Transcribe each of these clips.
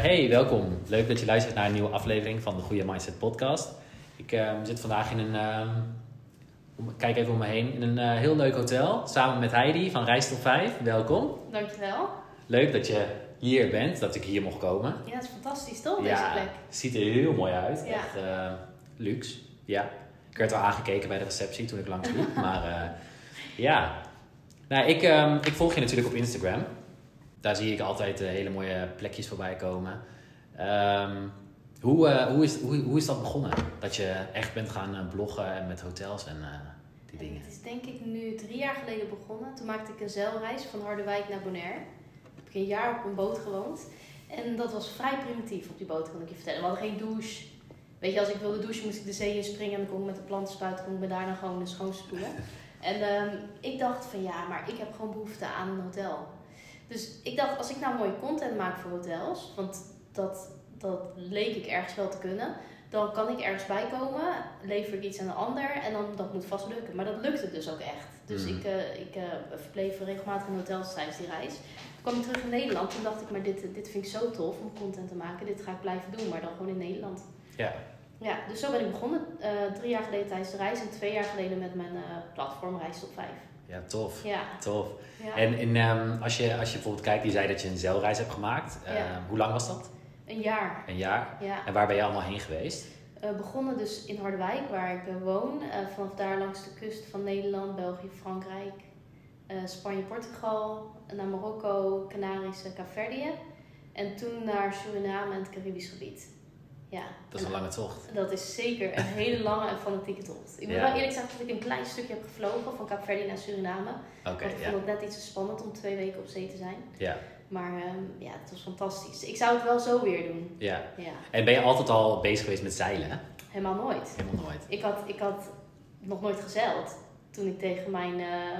Hey, welkom. Leuk dat je luistert naar een nieuwe aflevering van de Goede Mindset Podcast. Ik uh, zit vandaag in een. Uh, kijk even om me heen. In een uh, heel leuk hotel. Samen met Heidi van Reis tot 5. Welkom. Dankjewel. Leuk dat je hier bent, dat ik hier mocht komen. Ja, het is fantastisch toch, deze ja, plek? Het ziet er heel mooi uit. Ja. Echt luxe. Ja. Ik werd wel aangekeken bij de receptie toen ik langs liep. maar ja. Nou, ik, ik volg je natuurlijk op Instagram daar zie ik altijd uh, hele mooie plekjes voorbij komen. Um, hoe, uh, hoe, is, hoe, hoe is dat begonnen? Dat je echt bent gaan uh, bloggen en met hotels en die dingen? Het is denk ik nu drie jaar geleden begonnen. Toen maakte ik een zeilreis van Harderwijk naar Bonaire. Heb ik een jaar op een boot gewoond. En dat was vrij primitief op die boot, kan ik je vertellen. We hadden geen douche. Weet je, als ik wilde douchen moest ik de zee in springen en dan kon ik met de plantenspuit kon ik me daarna gewoon schoonspoelen. en um, ik dacht van ja, maar ik heb gewoon behoefte aan een hotel. Dus ik dacht, als ik nou mooie content maak voor hotels, want dat, dat leek ik ergens wel te kunnen, dan kan ik ergens bij komen, lever ik iets aan een ander en dan dat moet vast lukken. Maar dat lukte dus ook echt. Dus Mhm. ik, uh, ik uh, verbleef regelmatig in hotels tijdens die reis. Toen kwam ik terug in Nederland en dacht ik, maar dit, dit vind ik zo tof om content te maken. Dit ga ik blijven doen, maar dan gewoon in Nederland. Ja. Ja, dus zo ben ik begonnen. Uh, drie jaar geleden tijdens de reis en twee jaar geleden met mijn platform Reis tot 5. Ja, tof. Ja. Tof. Ja. En, en um, als, je, als je bijvoorbeeld kijkt, je zei dat je een zeilreis hebt gemaakt. Uh, Ja. Hoe lang was dat? Een jaar. Een jaar. Ja. En waar ben je allemaal heen geweest? Uh, begonnen dus in Harderwijk, waar ik uh, woon. Uh, vanaf daar langs de kust van Nederland, België, Frankrijk, Spanje, Portugal, naar Marokko, Canarische, Kaapverdië. En toen naar Suriname en het Caribisch gebied. Ja. Dat is een lange tocht. Dat is zeker een hele lange en fanatieke tocht. Ik moet Ja. wel eerlijk zeggen dat ik een klein stukje heb gevlogen van Kaapverdië naar Suriname. Oké, ik ja. vond het net iets te spannend om twee weken op zee te zijn. ja. Maar ehm, ja, het was fantastisch. Ik zou het wel zo weer doen. Ja. Ja, En ben je altijd al bezig geweest met zeilen? hè? helemaal nooit. Helemaal nooit. Ik had, ik had nog nooit gezeild toen ik tegen mijn, eh,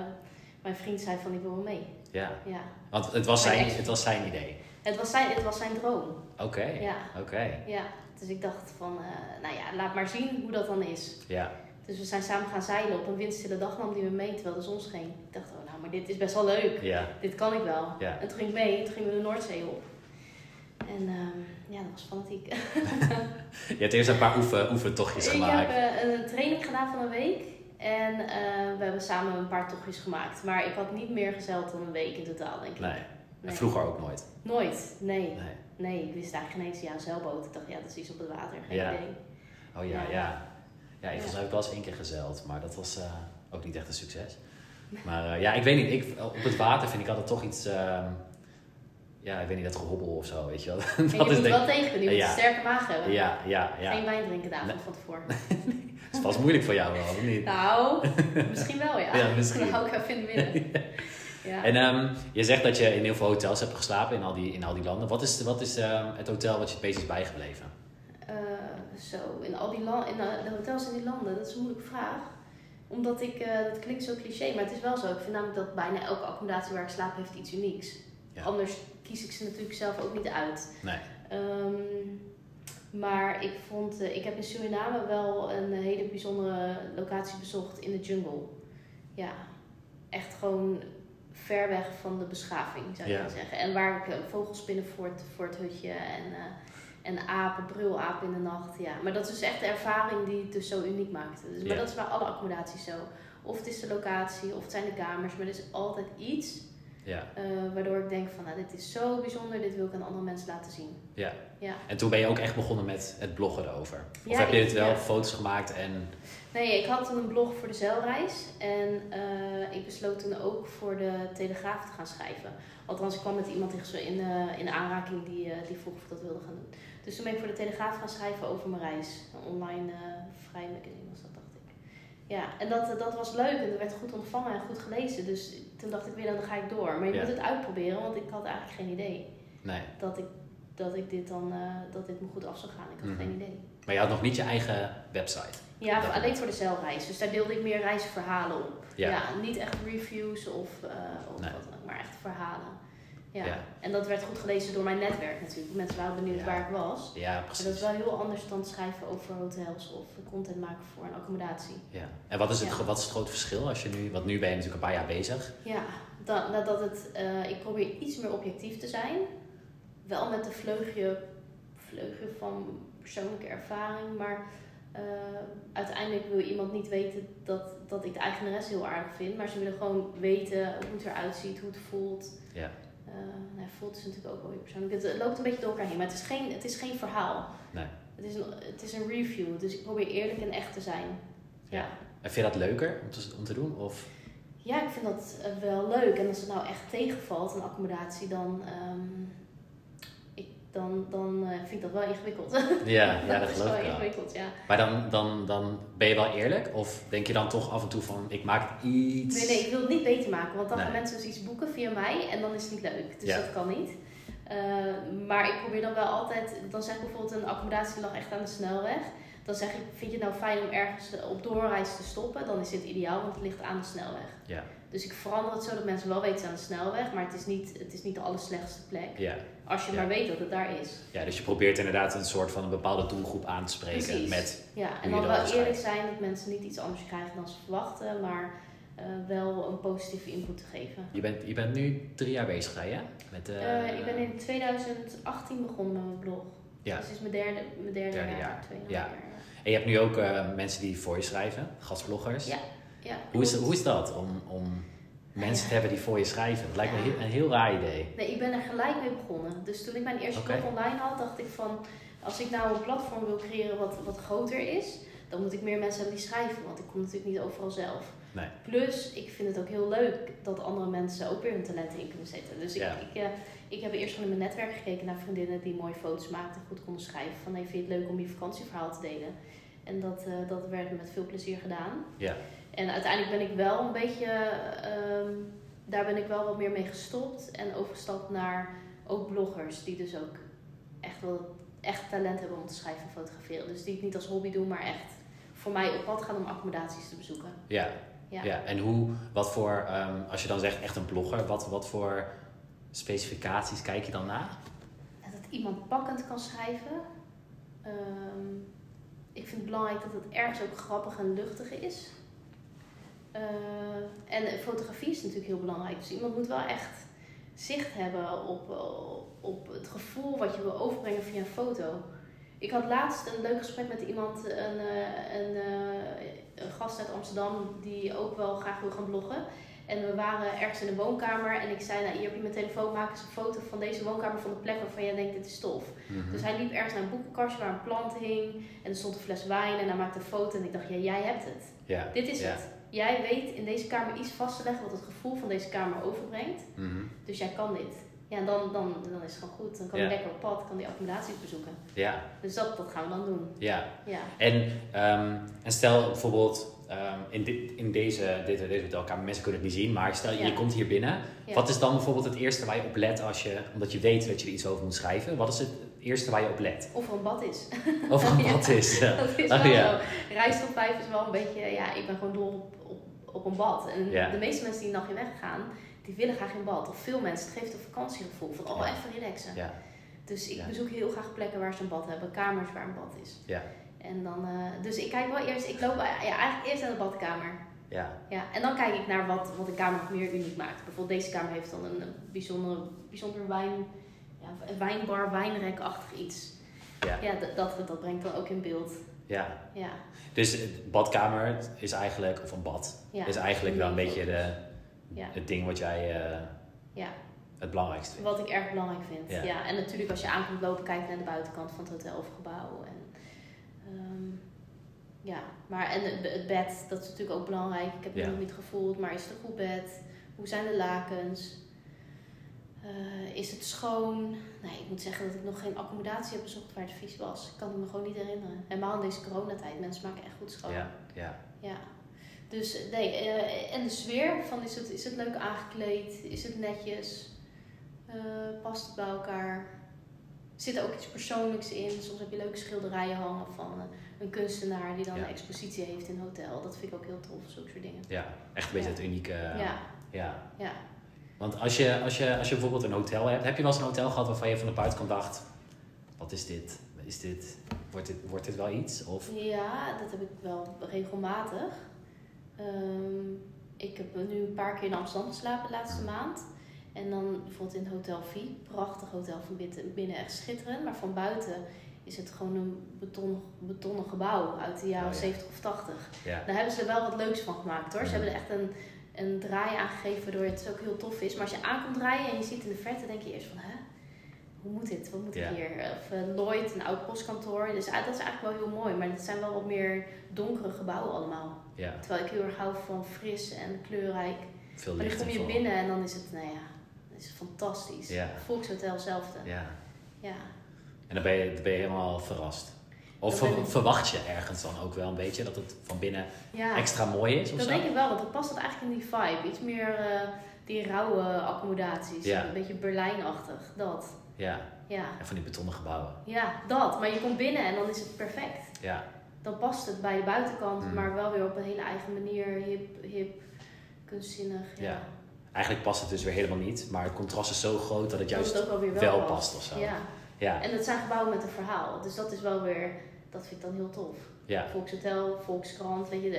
mijn vriend zei van ik wil wel mee. Ja. Ja. Want het was zijn, het was zijn idee. Het, was zijn, het was zijn droom. Oké. Ja. Oké. Ja. Dus ik dacht van, eh, nou ja, laat maar zien hoe dat dan is. Ja. Dus we zijn samen gaan zeilen. Op een windstille dag nam die me mee terwijl de zon scheen. Ik dacht, oh nou, maar dit is best wel leuk. Ja. Dit kan ik wel. Ja. En toen ging ik mee. Toen gingen we de Noordzee op. En ehm, ja, dat was fanatiek. Je hebt eerst een paar oefen, oefentochtjes Ik gemaakt. heb eh, een training gedaan van een week. En eh, we hebben samen een paar tochtjes gemaakt. Maar ik had niet meer gezeild dan een week in totaal, denk ik. Nee. En Nee. vroeger ook nooit. Nooit, nee. Nee. Nee, ik wist eigenlijk geen eens, ja, een zeilboot. Ik dacht, ja, dat is iets op het water. Geen Ja. idee. Oh ja, Ja. ja. Ja, ik heb ik wel eens één keer gezeild, maar dat was eh, ook niet echt een succes. Maar eh, ja, ik weet niet. Ik, op het water vind ik altijd toch iets... ehm, ja, ik weet niet, dat gehobbel of zo, weet je wel. En je dat moet denk wel tegen. Je moet Ja. een sterke maag hebben. Ja, ja, ja. Geen wijn drinken Nee. van tevoren. Het is vast moeilijk voor jou wel, of niet? Nou, misschien wel, ja. Ja, misschien. Dan hou ik even in het midden. Ja. En ehm, je zegt dat je in heel veel hotels hebt geslapen in al die, in al die landen. Wat is, wat is ehm, het hotel wat je het meest is bijgebleven? Eh, zo, in al die landen, in de de hotels in die landen, dat is een moeilijke vraag. Omdat ik, eh, dat klinkt zo cliché, maar het is wel zo. Ik vind namelijk dat bijna elke accommodatie waar ik slaap heeft iets unieks. Ja. Anders kies ik ze natuurlijk zelf ook niet uit. Nee. Ehm, maar ik vond, eh, ik heb in Suriname wel een hele bijzondere locatie bezocht in de jungle. Ja, echt gewoon ver weg van de beschaving zou je Ja. kunnen zeggen. En waar ik eh, vogelspinnen voor het, voor het hutje en, eh, en apen, brulapen in de nacht. Ja. Maar dat is dus echt de ervaring die het dus zo uniek maakte. Dus, maar Ja. dat is bij alle accommodaties zo. Of het is de locatie, of het zijn de kamers, maar er is altijd iets Ja. eh, waardoor ik denk van, nou, dit is zo bijzonder, dit wil ik aan andere mensen laten zien. Ja. Ja. En toen ben je ook echt begonnen met het bloggen erover? Of Ja, heb je het wel ja. foto's gemaakt en... Nee, ik had toen een blog voor de zeilreis en eh, ik besloot toen ook voor de Telegraaf te gaan schrijven. Althans, ik kwam met iemand in, gesprek- in, in aanraking die, die vroeg of ik dat wilde gaan doen. Dus toen ben ik voor de Telegraaf gaan schrijven over mijn reis. Een online vrij magazine was dat, dacht ik. Ja, en dat, dat was leuk en dat werd goed ontvangen en goed gelezen. Dus toen dacht ik weer, dan ga ik door. Maar je Ja. moet het uitproberen, want ik had eigenlijk geen idee Nee. dat ik, dat ik dit dan, eh, dat dit me goed af zou gaan. Ik had Mhm. geen idee. Maar je had nog niet je eigen website? Ja, alleen voor de zeilreis. Dus daar deelde ik meer reisverhalen op. Ja. Ja, niet echt reviews of, eh, of Nee. wat maar echt verhalen. Ja. Ja. En dat werd goed gelezen door mijn netwerk natuurlijk. Mensen waren benieuwd Ja. waar ik was. Ja, Maar dat is precies. wel heel anders dan schrijven over hotels of content maken voor een accommodatie. Ja. En wat is, het, Ja. wat is het grote verschil als je nu... Want nu ben je natuurlijk een paar jaar bezig. Ja, dat, nadat het, eh, ik probeer iets meer objectief te zijn. wel met de vleugje, vleugje van persoonlijke ervaring, maar eh, uiteindelijk wil iemand niet weten dat, dat ik de eigenares heel aardig vind, maar ze willen gewoon weten hoe het eruit ziet, hoe het voelt. Ja. Uh, nou, voelt is natuurlijk ook wel weer persoonlijk. Het, het, loopt een beetje door elkaar heen, maar het is geen, het is geen verhaal. Nee. Het is, een, het is een review, dus ik probeer eerlijk en echt te zijn. Ja. ja. En vind je dat leuker om te, om te doen? Of? Ja, ik vind dat eh, wel leuk. En als het nou echt tegenvalt, een accommodatie, dan, um, ik, dan, dan uh, vind ik dat wel ingewikkeld. Ja, ja dat, dat is geloof wel ik ingewikkeld, ja. Maar dan, dan, dan ben je wel eerlijk? Of denk je dan toch af en toe van, ik maak iets... Nee, nee, ik wil het niet beter maken. Want dan Nee. gaan mensen dus iets boeken via mij en dan is het niet leuk. Dus Ja. dat kan niet. Eh, maar ik probeer dan wel altijd, dan zeg ik bijvoorbeeld een accommodatie lag echt aan de snelweg. Dan zeg ik, vind je het nou fijn om ergens eh, op doorreis te stoppen? Dan is dit ideaal, want het ligt aan de snelweg. Ja. Dus ik verander het zo dat mensen wel weten aan de snelweg, maar het is niet, het is niet de allerslechtste plek. Ja. Als je Ja. maar weet dat het daar is. ja, dus je probeert inderdaad een soort van een bepaalde doelgroep aan te spreken Precies. met... Ja, en dan wel eerlijk zijn dat mensen niet iets anders krijgen dan ze verwachten, maar eh, wel een positieve input te geven. Je bent, je bent nu drie jaar bezig, je? Met, eh, Eh, ik ben in 2018 begonnen met mijn blog. Ja. Dus het is mijn derde, mijn derde, Derde jaar. jaar. Ja. jaar. En je hebt nu ook mensen die voor je schrijven, gastbloggers. Ja, ja. Hoe, is, hoe is dat om, om mensen te hebben die voor je schrijven? Dat lijkt me een heel raar idee. Nee, ik ben er gelijk mee begonnen. Dus toen ik mijn eerste Oké. blog online had, dacht ik van... Als ik nou een platform wil creëren wat, wat groter is... dan moet ik meer mensen hebben die schrijven. Want ik kom natuurlijk niet overal zelf. Nee. Plus, ik vind het ook heel leuk dat andere mensen ook weer hun talenten in kunnen zetten. Dus ik, Ja. ik, eh, ik heb eerst gewoon in mijn netwerk gekeken naar vriendinnen die mooie foto's maakten en goed konden schrijven. Van, hey, vind je het leuk om je vakantieverhaal te delen? En dat, eh, dat werd met veel plezier gedaan. Ja. En uiteindelijk ben ik wel een beetje, ehm, daar ben ik wel wat meer mee gestopt en overgestapt naar ook bloggers die dus ook echt wel echt talent hebben om te schrijven en fotograferen. Dus die het niet als hobby doen, maar echt voor mij op pad gaan om accommodaties te bezoeken. Ja. Ja. ja. En hoe, wat voor, ehm, als je dan zegt echt een blogger, wat, wat voor specificaties kijk je dan naar? Dat iemand pakkend kan schrijven. Ehm, ik vind het belangrijk dat het ergens ook grappig en luchtig is. Eh, en fotografie is natuurlijk heel belangrijk. Dus iemand moet wel echt zicht hebben op, eh, op het gevoel wat je wil overbrengen via een foto. Ik had laatst een leuk gesprek met iemand, een, eh, een, een gast uit Amsterdam, die ook wel graag wil gaan bloggen. En we waren ergens in een woonkamer en ik zei, nou hier heb je mijn telefoon, maak eens een foto van deze woonkamer van de plek waarvan jij denkt dit is tof. Mhm. Dus hij liep ergens naar een boekenkastje waar een plant hing en er stond een fles wijn en hij maakte een foto en ik dacht, ja jij hebt het. Ja. Dit is Ja. het. Jij weet in deze kamer iets vast te leggen wat het gevoel van deze kamer overbrengt. Mhm. Dus jij kan dit. Ja, en dan, dan, dan is het gewoon goed. Dan kan Ja. hij lekker op pad, kan die accommodaties bezoeken. Ja. Dus dat, dat gaan we dan doen. Ja. Ja. En, ehm, en stel bijvoorbeeld ehm, in, dit, in deze, dit, deze hotelkamer, mensen kunnen het niet zien, maar stel je, Ja. je komt hier binnen. Wat is dan bijvoorbeeld het eerste waar je op let als je, omdat je weet dat je er iets over moet schrijven, wat is het eerste waar je op let? Of er een bad is. Of een Ja. bad is. Dat is Oh, wel tot vijf is wel een beetje, ja, ik ben gewoon dol op, op, een bad. En de meeste mensen die een nachtje weggaan, die willen graag in bad. Of veel mensen, het geeft een vakantiegevoel van, oh, even relaxen. Ja. Dus ik bezoek heel graag plekken waar ze een bad hebben, kamers waar een bad is. Ja. En dan, eh, dus ik kijk wel eerst, ik loop ja, eigenlijk eerst naar de badkamer. Ja. Ja, en dan kijk ik naar wat, wat een kamer meer uniek maakt. Bijvoorbeeld deze kamer heeft dan een, bijzondere, bijzonder wijn, ja, wijnbar, wijnrekachtig iets. Ja. Ja, dat, dat, dat brengt dan ook in beeld. Ja. Ja, Dus badkamer is eigenlijk, of een bad, ja. is eigenlijk wel een beetje de, Ja, het ding wat jij eh, ja, het belangrijkste vindt. wat ik erg belangrijk vind. Ja. Ja. en natuurlijk als je aankomt lopen, kijk naar de buitenkant van het hotel of gebouw. En, ehm, ja, maar en het, bed, dat is natuurlijk ook belangrijk. Ik heb het nog niet gevoeld, maar is het een goed bed? Hoe zijn de lakens? Eh, is het schoon? Nee, ik moet zeggen dat ik nog geen accommodatie heb bezocht waar het vies was. Ik kan het me gewoon niet herinneren. Helemaal in deze coronatijd. Mensen maken echt goed schoon. Ja, ja. Ja. Dus nee, eh, en de sfeer van is het, is het leuk aangekleed? Is het netjes? Eh, past het bij elkaar? Zit er ook iets persoonlijks in? Soms heb je leuke schilderijen hangen van een kunstenaar die dan Ja. een expositie heeft in een hotel. Dat vind ik ook heel tof, zulke soort dingen. ja. Echt een beetje Ja. het unieke. ja, ja. ja. Want als je, als, je, als je bijvoorbeeld een hotel hebt, heb je wel eens een hotel gehad waarvan je van de buitenkant dacht: wat is dit? Is dit wordt, dit wordt dit wel iets? Of, Ja, dat heb ik wel regelmatig. Ehm, ik heb nu een paar keer in Amsterdam geslapen de laatste maand. En dan bijvoorbeeld in Hotel V, prachtig hotel van binnen, echt schitterend. Maar van buiten is het gewoon een beton, betonnen gebouw uit de jaren Oh ja. 70 of 80. Ja. Daar hebben ze er wel wat leuks van gemaakt hoor. Ze Mhm. hebben er echt een, een draai aangegeven waardoor het ook heel tof is. Maar als je aankomt draaien en je ziet in de verte, denk je eerst van hè? Hoe moet dit? Wat moet Ja. ik hier? Of eh, Lloyd, een oud postkantoor. Dus dat is eigenlijk wel heel mooi. Maar het zijn wel wat meer donkere gebouwen allemaal. ja, Terwijl ik heel erg hou van fris en kleurrijk. veel Maar dan kom je binnen en dan is het, nou ja, is fantastisch. Ja. Volkshotel zelfde. Ja. Ja. En dan ben, je, dan ben je helemaal verrast. Of ik- verwacht je ergens dan ook wel een beetje dat het van binnen ja. extra mooi is of Dat zo? denk ik wel, want dat past het eigenlijk in die vibe. Iets meer eh, die rauwe accommodaties. Ja. Een beetje Berlijnachtig, dat. Ja, Ja. en van die betonnen gebouwen. ja, dat. Maar je komt binnen en dan is het perfect. Ja, Dan past het bij de buitenkant, Mm. maar wel weer op een hele eigen manier. Hip, hip kunstzinnig. Ja. Ja. eigenlijk past het dus weer helemaal niet. Maar het contrast is zo groot dat het Dat juist het wel past of zo. Ja. Ja, En het zijn gebouwen met een verhaal. Dus dat is wel weer, dat vind ik dan heel tof. ja, Volkshotel, Volkskrant, weet je,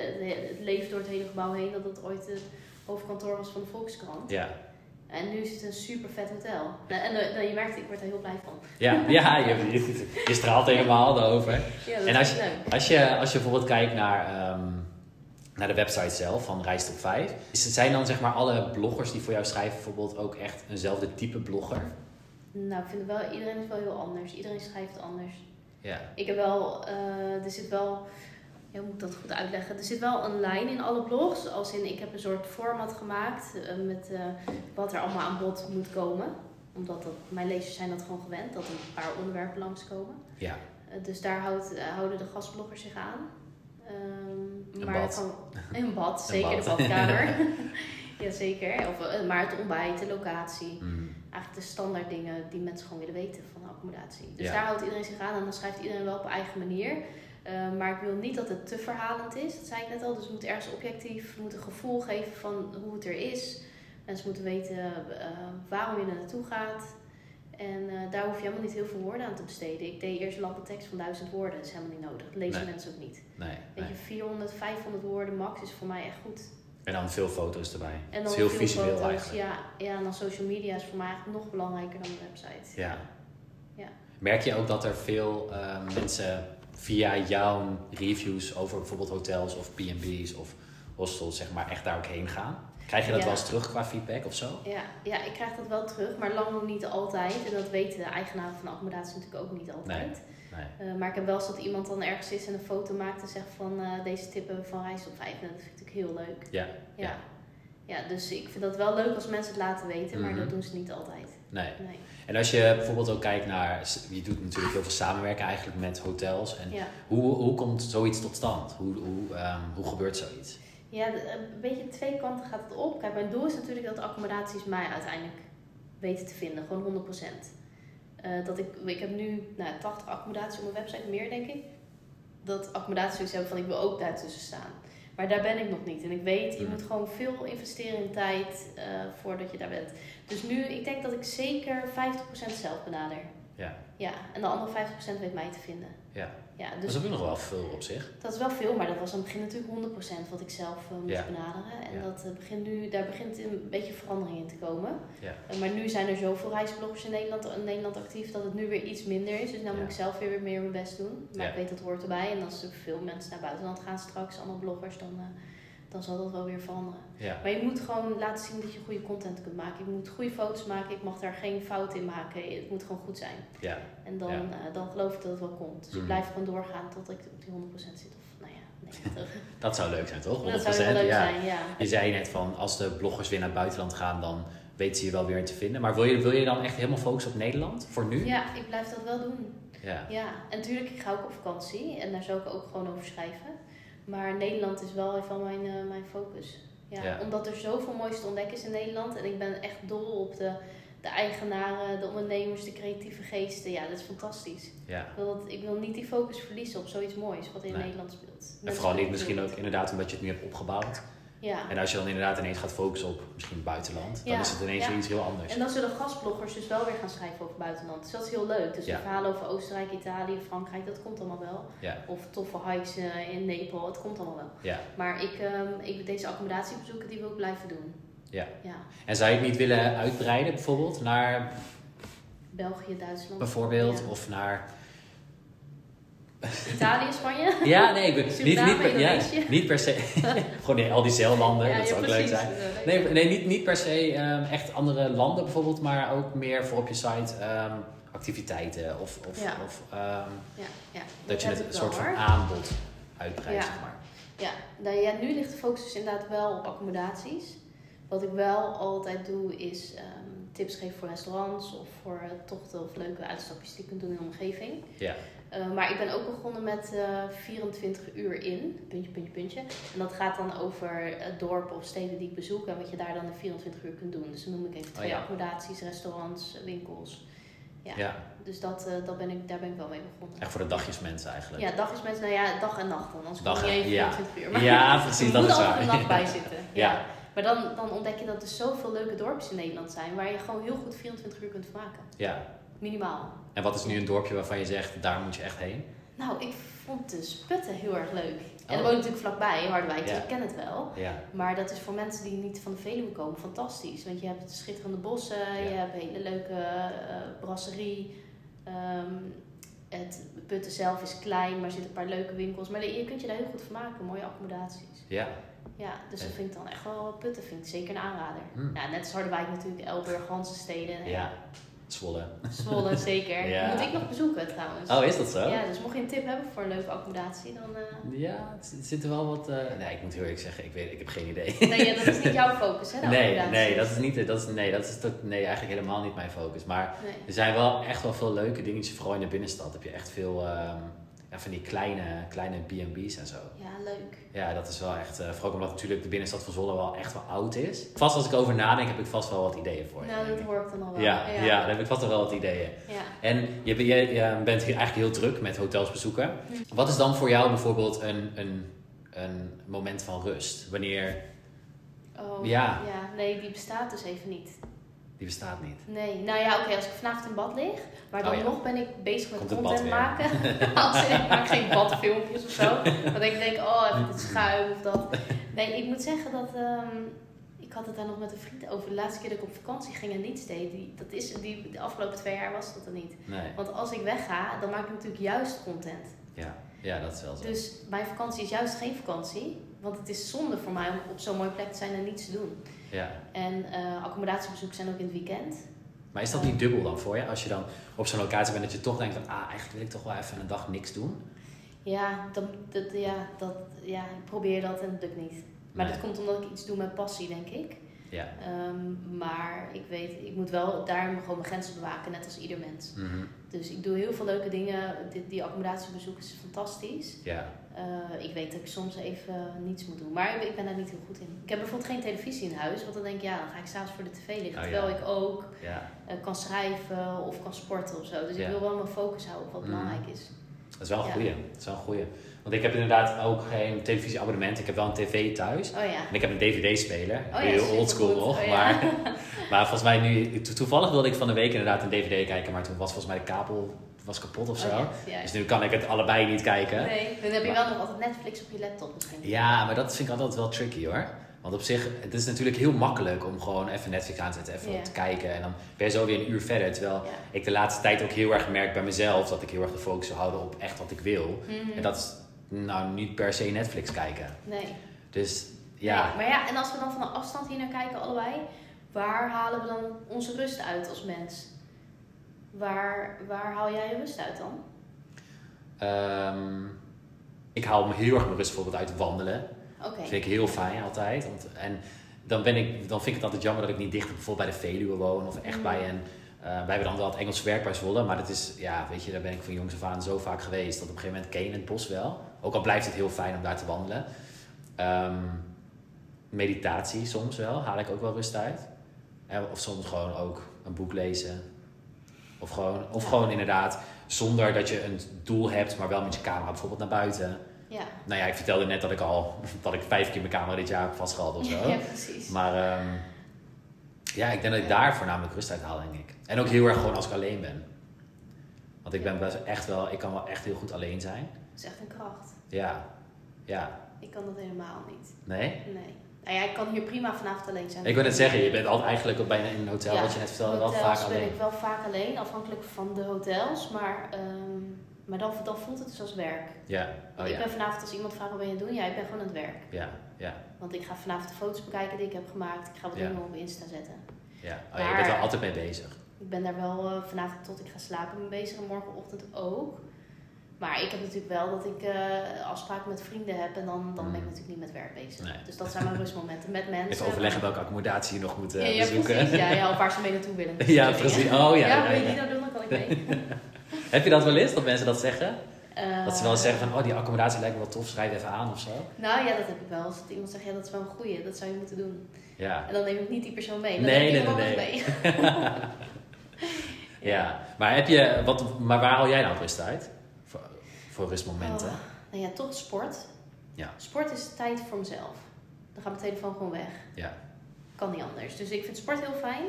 het leeft door het hele gebouw heen dat het ooit het hoofdkantoor was van de Volkskrant. ja. En nu is het een super vet hotel. En eh, nou, je merkt, ik word er heel blij van. Ja, ja je, je, je straalt helemaal erover. Ja, dat En als is leuk. Als je, als je bijvoorbeeld kijkt naar, ehm, naar de website zelf van Reis Top 5, is het, zijn dan zeg maar alle bloggers die voor jou schrijven bijvoorbeeld ook echt eenzelfde type blogger? Nou, ik vind het wel, iedereen is wel heel anders. Iedereen schrijft anders. Ja, Ik heb wel, eh, er zit wel, ja, hoe moet ik dat goed uitleggen? Er zit wel een lijn in alle blogs. Als in, ik heb een soort format gemaakt eh, met eh, wat er allemaal aan bod moet komen. Omdat dat, mijn lezers zijn dat gewoon gewend, dat er een paar onderwerpen langskomen. ja, dus daar houdt, houden de gastbloggers zich aan. Ehm, Een maar bad. kan- een bad, Een zeker bad. de badkamer. Jazeker. Of, maar het ontbijt, de locatie. Mm, Eigenlijk de standaard dingen die mensen gewoon willen weten van accommodatie. Dus Ja. daar houdt iedereen zich aan en dan schrijft iedereen wel op eigen manier. Eh, maar ik wil niet dat het te verhalend is, dat zei ik net al. Dus het moet ergens objectief, het moet een gevoel geven van hoe het er is. Mensen moeten weten eh, waarom je er naartoe gaat. En eh, daar hoef je helemaal niet heel veel woorden aan te besteden. Ik deed eerst een lange tekst van duizend woorden, dat is helemaal niet nodig. Dat lezen Nee. mensen ook niet. nee, Weet nee. je, 400, 500 woorden max is voor mij echt goed. En dan veel foto's erbij. En dan is heel veel visueel foto's. eigenlijk. Ja, ja, en dan social media is voor mij eigenlijk nog belangrijker dan de website. Ja. Ja. Merk je ook dat er veel eh, mensen via jouw reviews over bijvoorbeeld hotels of B&B's of hostels zeg maar echt daar ook heen gaan? Krijg je dat Ja. wel eens terug qua feedback of zo? Ja, ja, ik krijg dat wel terug, maar lang nog niet altijd. En dat weten de eigenaren van de accommodatie natuurlijk ook niet altijd. Nee. Eh, maar ik heb wel eens dat iemand dan ergens is en een foto maakt en zegt van eh, deze tip hebben we van reis op 5. En dat vind ik heel leuk. Ja, Ja. Ja. ja. dus ik vind dat wel leuk als mensen het laten weten, maar Mhm. dat doen ze niet altijd. nee. Nee. En als je bijvoorbeeld ook kijkt naar, je doet natuurlijk heel veel samenwerken eigenlijk met hotels. En Ja, hoe, hoe komt zoiets tot stand? Hoe, hoe, ehm, hoe gebeurt zoiets? ja een beetje twee kanten gaat het op. Kijk, mijn doel is natuurlijk dat accommodaties mij uiteindelijk weten te vinden, gewoon 100%. Eh, dat ik, ik heb nu nou, 80 accommodaties op mijn website, meer denk ik. Dat accommodaties hebben van ik wil ook daartussen staan. Maar daar ben ik nog niet. En ik weet, je Mm. moet gewoon veel investeren in tijd eh, voordat je daar bent. Dus nu, ik denk dat ik zeker 50% zelf benader. Ja. Ja, en de andere 50% weet mij te vinden. Ja. Ja, Dat dus is ook nog wel veel op zich. dat is wel veel, maar dat was aan het begin natuurlijk 100% wat ik zelf eh, moest Ja. benaderen. En Ja. dat, eh, begint nu, daar begint een beetje verandering in te komen. Ja. Eh, maar nu zijn er zoveel reisbloggers in Nederland, in Nederland actief dat het nu weer iets minder is. Dus dan moet ik zelf weer, weer meer mijn best doen. Maar ik weet dat hoort erbij. En als er veel mensen naar buitenland gaan straks, allemaal bloggers, dan, dan zal dat wel weer veranderen. Ja. Maar je moet gewoon laten zien dat je goede content kunt maken. Je moet goede foto's maken. Ik mag daar geen fout in maken. Het moet gewoon goed zijn. Ja. En dan, Ja. eh, dan geloof ik dat het wel komt. Dus ik blijf gewoon doorgaan tot ik op die 100% zit. Of nou ja, 90. Dat zou leuk zijn, toch? 100%. dat zou heel leuk ja. zijn, ja. Je zei net van, als de bloggers weer naar het buitenland gaan, dan weten ze je wel weer te vinden. Maar wil je, wil je dan echt helemaal focussen op Nederland, voor nu? Ja, ik blijf dat wel doen. Ja. Ja, en natuurlijk, ik ga ook op vakantie. En daar zou ik ook gewoon over schrijven. Maar Nederland is wel even mijn, eh, mijn focus. Ja, Ja. Omdat er zoveel moois te ontdekken is in Nederland. En ik ben echt dol op de, de eigenaren, de ondernemers, de creatieve geesten. Ja, dat is fantastisch. ja. Ik wil, dat, ik wil niet die focus verliezen op zoiets moois wat in Nee. Nederland speelt. En vooral niet misschien ook inderdaad omdat je het nu hebt opgebouwd. Ja. En als je dan inderdaad ineens gaat focussen op misschien het buitenland, dan Ja, is het ineens ja. weer iets heel anders. En dan zullen gastbloggers dus wel weer gaan schrijven over buitenland. Dus dat is heel leuk. Dus verhalen over Oostenrijk, Italië, Frankrijk, dat komt allemaal wel. Of toffe hikes eh, in Nepal, het komt allemaal wel. Maar ik, ehm, ik, deze accommodatiebezoeken, die wil ik blijven doen. Ja. ja. En zou je het niet willen uitbreiden bijvoorbeeld naar België, Duitsland. bijvoorbeeld of naar Italië, Spanje. Ja, nee, ik ben- niet, niet, per, ja, niet per se. Gewoon die- al die zeillanden, Ja, dat zou ook leuk zijn. Nee, nee niet, niet per se ehm, echt andere landen bijvoorbeeld, maar ook meer voor op je site ehm, activiteiten of, of, Ja. of ehm, Ja, ja. dat je het een soort van hoor. aanbod uitbreidt, zeg maar. Ja, nou ja, nu ligt de focus dus inderdaad wel op accommodaties. Wat ik wel altijd doe is tips geven voor restaurants of voor eh, tochten of leuke uitstapjes die je kunt doen in de omgeving. Ja. Eh, maar ik ben ook begonnen met eh 24 uur in, puntje, puntje, puntje. En dat gaat dan over eh, dorpen of steden die ik bezoek en wat je daar dan in 24 uur kunt doen. Dus dan noem ik even twee ja. accommodaties, restaurants, winkels. Ja. Ja. Dus dat, dat ben ik, daar ben ik wel mee begonnen. Echt voor de dagjesmensen eigenlijk. Ja, dag is mensen, nou ja, dag en nacht dan. Anders Dag kom je even ja. 24 uur. Maar Ja, precies, er dat moet is waar. nacht bij zitten. Ja. Ja. Maar dan, dan ontdek je dat er zoveel leuke dorpjes in Nederland zijn waar je gewoon heel goed 24 uur kunt maken. Ja. Minimaal. En wat is nu een dorpje waarvan je zegt, daar moet je echt heen? Nou, ik vond de Sputten heel erg leuk. En Oh. dat woont natuurlijk vlakbij, Harderwijk, dus ik ken het wel. Ja. Maar dat is voor mensen die niet van de Veluwe komen fantastisch. Want je hebt schitterende bossen, je hebt hele leuke eh, brasserie. Ehm, het Putten zelf is klein, maar er zitten een paar leuke winkels. Maar je kunt je daar heel goed van maken, mooie accommodaties. Ja. Ja, dus dat vind ik dan echt wel Putten vind ik zeker een aanrader. Hm. Ja, net als Harderwijk natuurlijk, Elburg, Hansensteden. Ja. Zwolle. Zwolle zeker. Ja. Moet ik nog bezoeken trouwens. Oh, is dat zo? Ja, dus mocht je een tip hebben voor een leuke accommodatie, dan... eh, Ja, het zit- zit er wel wat... eh, Nee, ik moet heel eerlijk zeggen, ik, weet, ik heb geen idee. Nee, ja, dat is niet jouw focus, hè, de Nee, nee, dat is niet, dat is, nee, dat is tot, nee, eigenlijk helemaal niet mijn focus. Maar Nee. er zijn wel echt wel veel leuke dingetjes, vooral in de binnenstad. Heb je echt veel ehm, ja, van die kleine, kleine B&B's en zo. Ja, leuk. Ja, dat is wel echt, eh, vooral omdat natuurlijk de binnenstad van Zwolle wel echt wel oud is. Vast als ik over nadenk, heb ik vast wel wat ideeën voor je. Nou, dat hoor ik dan al wel. ja, ja. dan heb ik vast wel wat ideeën. Ja. En je, ben- je, je bent hier eigenlijk heel druk met hotels bezoeken. Hm. Wat is dan voor jou bijvoorbeeld een, een, een moment van rust? Wanneer Oh, Ja. ja. Nee, die bestaat dus even niet. Die bestaat niet. Nee, nou ja, oké, als ik vanavond in bad lig, maar dan Oh ja. nog ben ik bezig met Komt het content maken. als ik maak geen badfilmpjes of zo. Want ik denk, oh, even dit schuim of dat. Nee, ik moet zeggen dat, ehm, ik had het daar nog met een vriend over. De laatste keer dat ik op vakantie ging en niets deed, die, dat is, die, de afgelopen twee jaar was dat er niet. Nee. Want als ik wegga, dan maak ik natuurlijk juist content. Ja, ja dat is wel zo. Dus mijn vakantie is juist geen vakantie. Want het is zonde voor mij om op zo'n mooie plek te zijn en niets te doen. Ja. En eh accommodatiebezoeken zijn ook in het weekend. Maar is dat niet dubbel dan voor je? Als je dan op zo'n locatie bent dat je toch denkt van... Ah, eigenlijk wil ik toch wel even een dag niks doen. Ja, dat, dat, ja, dat, ja, ik probeer dat en het lukt niet. Maar Nee. dat komt omdat ik iets doe met passie, denk ik. Ja. Ehm, maar ik weet, ik moet wel daar gewoon mijn grenzen bewaken, net als ieder mens. Mhm. Dus ik doe heel veel leuke dingen. Die, die accommodatiebezoek is fantastisch. Ja. Eh, ik weet dat ik soms even niets moet doen. Maar ik, ben daar niet heel goed in. Ik heb bijvoorbeeld geen televisie in huis. Want dan denk ik, ja, dan ga ik s'avonds voor de tv liggen. Oh, terwijl ja. ik ook Ja. eh, kan schrijven of kan sporten of zo. Dus Ja. ik wil wel mijn focus houden op wat Mm. belangrijk is. Dat is wel een goeie. Dat is wel een goeie. Want ik heb inderdaad ook geen televisieabonnement. Ik heb wel een tv thuis. Oh. En ik heb een dvd-speler. Oh heel oldschool nog. Oh maar, maar volgens mij nu... to- Toevallig wilde ik van de week inderdaad een dvd kijken. Maar toen was volgens mij de kabel was kapot of zo. Oh ja, ja. Dus nu kan ik het allebei niet kijken. Nee, dan heb je Maar- wel nog altijd Netflix op je laptop misschien. Ja, maar dat vind ik altijd wel tricky hoor. Want op zich, het is natuurlijk heel makkelijk om gewoon even Netflix aan te zetten, even te kijken. En dan ben je zo weer een uur verder. Terwijl ik de laatste tijd ook heel erg merk bij mezelf dat ik heel erg de focus wil houden op echt wat ik wil. Mhm. En dat is nou niet per se Netflix kijken. Nee. Dus ja, Nee, Maar ja, en als we dan van een afstand hier naar kijken, allebei, waar halen we dan onze rust uit als mens? Waar, waar haal jij je rust uit dan? ehm, ik haal me heel erg mijn rust bijvoorbeeld uit wandelen. Oké. Dat vind ik heel fijn altijd. Want, en dan, ben ik, dan vind ik het altijd jammer dat ik niet dichter bijvoorbeeld bij de Veluwe woon. Of echt Mm. bij een... eh, wij hebben dan wel het Engelse werk bij Zwolle. Maar dat is, ja, weet je, daar ben ik van jongs af aan zo vaak geweest. Dat op een gegeven moment ken je het bos wel. Ook al blijft het heel fijn om daar te wandelen. Ehm, meditatie soms wel, haal ik ook wel rust uit. En- Of soms gewoon ook een boek lezen. Of gewoon, of gewoon inderdaad, zonder dat je een doel hebt, maar wel met je camera bijvoorbeeld naar buiten. Ja. Nou ja, ik vertelde net dat ik al dat ik vijf keer mijn camera dit jaar heb vastgehaald of zo. ja, precies. Maar ehm, ja, ik denk dat ik daar voornamelijk rust uit haal, denk ik. En ook heel erg gewoon als ik alleen ben. Want ik ben best echt wel, ik kan wel echt heel goed alleen zijn. Dat is echt een kracht. Ja, ja, Ik kan dat helemaal niet. nee? Nee. Nou ja, ik kan hier prima vanavond alleen zijn. Ik wil net zeggen, je bent altijd eigenlijk bijna in een hotel, Ja, wat je net vertelde, wel vaak ben alleen. ik wel vaak alleen, afhankelijk van de hotels. Maar, ehm, maar dan, dan voelt het dus als werk. Ja, oh ik ja, ben vanavond, als iemand vraagt wat ben je aan het doen? Ja, ik ben gewoon aan het werk. ja, ja, Want ik ga vanavond de foto's bekijken die ik heb gemaakt. Ik ga wat Ja. dingen op Insta zetten. ja. Oh, je bent er altijd mee bezig. Ik ben daar wel eh, vanavond tot ik ga slapen mee bezig en morgenochtend ook. Maar ik heb natuurlijk wel dat ik eh, afspraken met vrienden heb en dan, dan ben ik Mm. natuurlijk niet met werk bezig. Nee. Dus dat zijn mijn rustmomenten met mensen. Even overleggen welke accommodatie je nog moet eh, Ja, ja, bezoeken. precies. Ja, ja, of waar ze mee naartoe willen. Ja, precies. Oh ja, Ja, ja, wil je die nou doen, dan kan ik mee. Heb je dat wel eens, dat mensen dat zeggen? Eh, Dat ze wel eens zeggen van, oh die accommodatie lijkt me wel tof, schrijf even aan of zo. Nou ja, dat heb ik wel. Als iemand zegt, ja, dat is wel een goeie, dat zou je moeten doen. Ja, En dan neem ik niet die persoon mee. Dan Nee, neem ik nee, nee, mee. ja. Maar, heb je, wat, maar waar haal jij nou rust uit? Voor, rustmomenten? Oh, nou ja, toch sport. Ja. Sport is tijd voor mezelf. Dan gaat mijn telefoon gewoon weg. Ja. Kan niet anders. Dus ik vind sport heel fijn.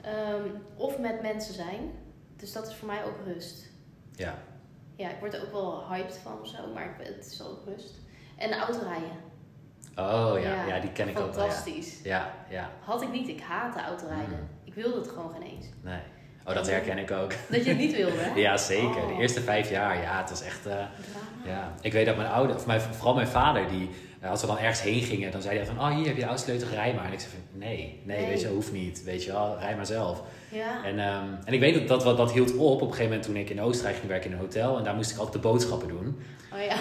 Ehm, of met mensen zijn. Dus dat is voor mij ook rust. Ja. Ja, ik word er ook wel hyped van of zo, maar het is ook rust. En autorijden. Oh ja, Ja, ja, die ken ik ook wel. Ja, Fantastisch. ja. ja. Had ik niet, ik haatte autorijden. Mm. Ik wilde het gewoon geen eens. Nee. Oh, dat herken ik ook. Dat je het niet wilde, hè? Ja, zeker. Oh. De eerste vijf jaar, ja, het was echt... eh, ja. Ik weet dat mijn ouder, of mijn, vooral mijn vader, die, eh, als we dan ergens heen gingen, dan zei hij van, oh, hier heb je de autosleutel, rij maar. En ik zei van, nee, nee, Nee. weet je, hoeft niet. Weet je wel, rij maar zelf. Ja. En, ehm, en ik weet dat, dat dat hield op op een gegeven moment toen ik in Oostenrijk ging werken in een hotel. En daar moest ik altijd de boodschappen doen. Oh ja.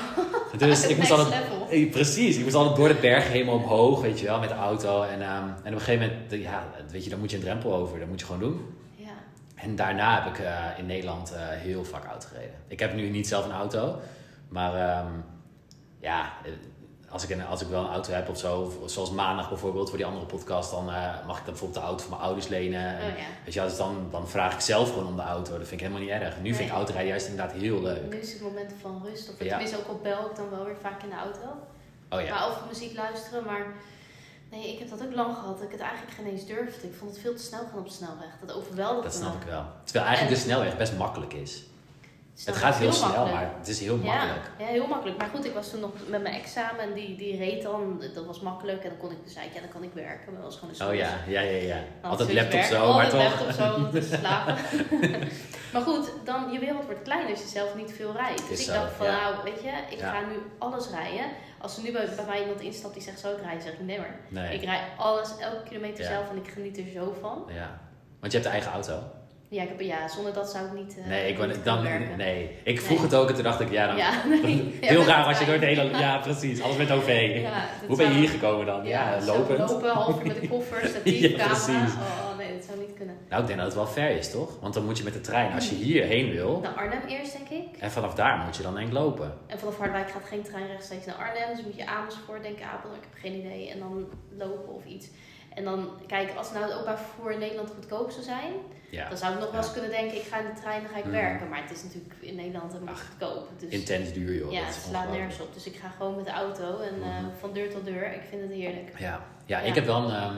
Dus ik moest altijd... Eh, Precies, ik moest altijd door de berg helemaal omhoog, weet je wel, met de auto. En, ehm, en op een gegeven moment, ja, weet je, dan moet je een drempel over. Dat moet je gewoon doen. En daarna heb ik eh, in Nederland eh, heel vaak auto gereden. Ik heb nu niet zelf een auto, maar ehm, ja, eh, als ik, een, als ik wel een auto heb of zo, zoals maandag bijvoorbeeld voor die andere podcast, dan mag ik dan bijvoorbeeld de auto van mijn ouders lenen. En, Oh ja. Weet je, wel, dus dan, dan vraag ik zelf gewoon om de auto. Dat vind ik helemaal niet erg. Nu vind ik autorijden juist inderdaad heel leuk. Nu is het moment van rust. Of Ja. tenminste ook al bel ik dan wel weer vaak in de auto. Oh ja, Maar of muziek luisteren, maar... Nee, ik heb dat ook lang gehad. Dat ik het eigenlijk geen eens durfde. Ik vond het veel te snel gaan op de snelweg. Dat overweldigde dat me. snap ik wel. Terwijl eigenlijk de snelweg best makkelijk is. Het gaat heel snel, makkelijk. maar het is heel makkelijk. Ja, ja, heel makkelijk. Maar goed, ik was toen nog met mijn examen en die, die reed dan. Dat was makkelijk en dan kon ik dus eigenlijk, ja, dan kan ik werken. Maar dat was gewoon een Oh ja, ja, ja, ja. Dan Altijd laptop zo, maar altijd toch. laptop zo om te slapen. Maar goed, dan je wereld wordt kleiner als je zelf niet veel rijdt. Dus Is ik dacht van ja. nou, weet je, ik Ja. ga nu alles rijden. Als er nu bij, bij mij iemand instapt die zegt zo ik rij, zeg ik nee maar. Nee. Ik rijd alles, elke kilometer Ja. zelf en ik geniet er zo van. Ja. Want je hebt de eigen auto. Ja, ik heb, ja zonder dat zou ik niet, eh Nee, ik, niet dan, werken. nee. ik vroeg Nee. het ook en toen dacht ik, ja, dan, Ja, nee. heel Ja, raar als je door het hele... Ja, precies. Alles met OV. Ja, Hoe ben je hier gekomen dan? Ja, zo lopend. Lopen, half uur met de koffer, statief, Ja, camera. precies. Oh zou niet kunnen. Nou, ik denk dat het wel ver is, toch? Want dan moet je met de trein, als je hierheen wil, Naar Arnhem eerst, denk ik. en vanaf daar moet je dan denk lopen. En vanaf Harderwijk gaat geen trein rechtstreeks naar Arnhem. Dus moet je Amersfoort, denk ik, Apeldoorn, ik heb geen idee. En dan lopen of iets. En dan, kijk, als het nou het openbaar vervoer in Nederland goedkoop zou zijn, Ja, dan zou ik nog wel eens Ja. kunnen denken, ik ga in de trein, dan ga ik Mhm. werken. Maar het is natuurlijk in Nederland helemaal goedkoop. Dus, intens duur, joh. ja, het slaat nergens op. Dus ik ga gewoon met de auto en eh, Mhm. van deur tot deur. Ik vind het heerlijk. Ja, ja, Ja. ik heb wel, een, ehm,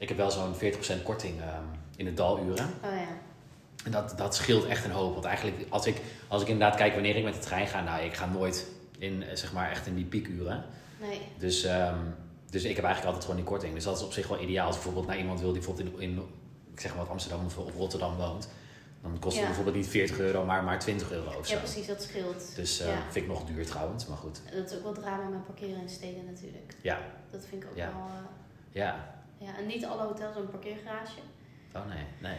ik heb wel zo'n 40% korting ehm, in de daluren. Oh ja. En dat, dat scheelt echt een hoop. Want eigenlijk, als ik, als ik inderdaad kijk wanneer ik met de trein ga, nou, ik ga nooit in, eh, zeg maar, echt in die piekuren. Nee. Dus, ehm, dus ik heb eigenlijk altijd gewoon die korting. Dus dat is op zich wel ideaal. Als bijvoorbeeld naar iemand wil die bijvoorbeeld in, in ik zeg maar wat Amsterdam of, of Rotterdam woont. Dan kost het Ja. bijvoorbeeld niet 40 euro, maar maar 20 euro of zo. Ja, precies, dat scheelt. Dus Ja. vind ik nog duur trouwens, maar goed. Dat is ook wel drama met parkeren in steden natuurlijk. Ja. Dat vind ik ook Ja. wel... eh, Ja. Ja, en niet alle hotels hebben een parkeergarage. Oh nee, nee.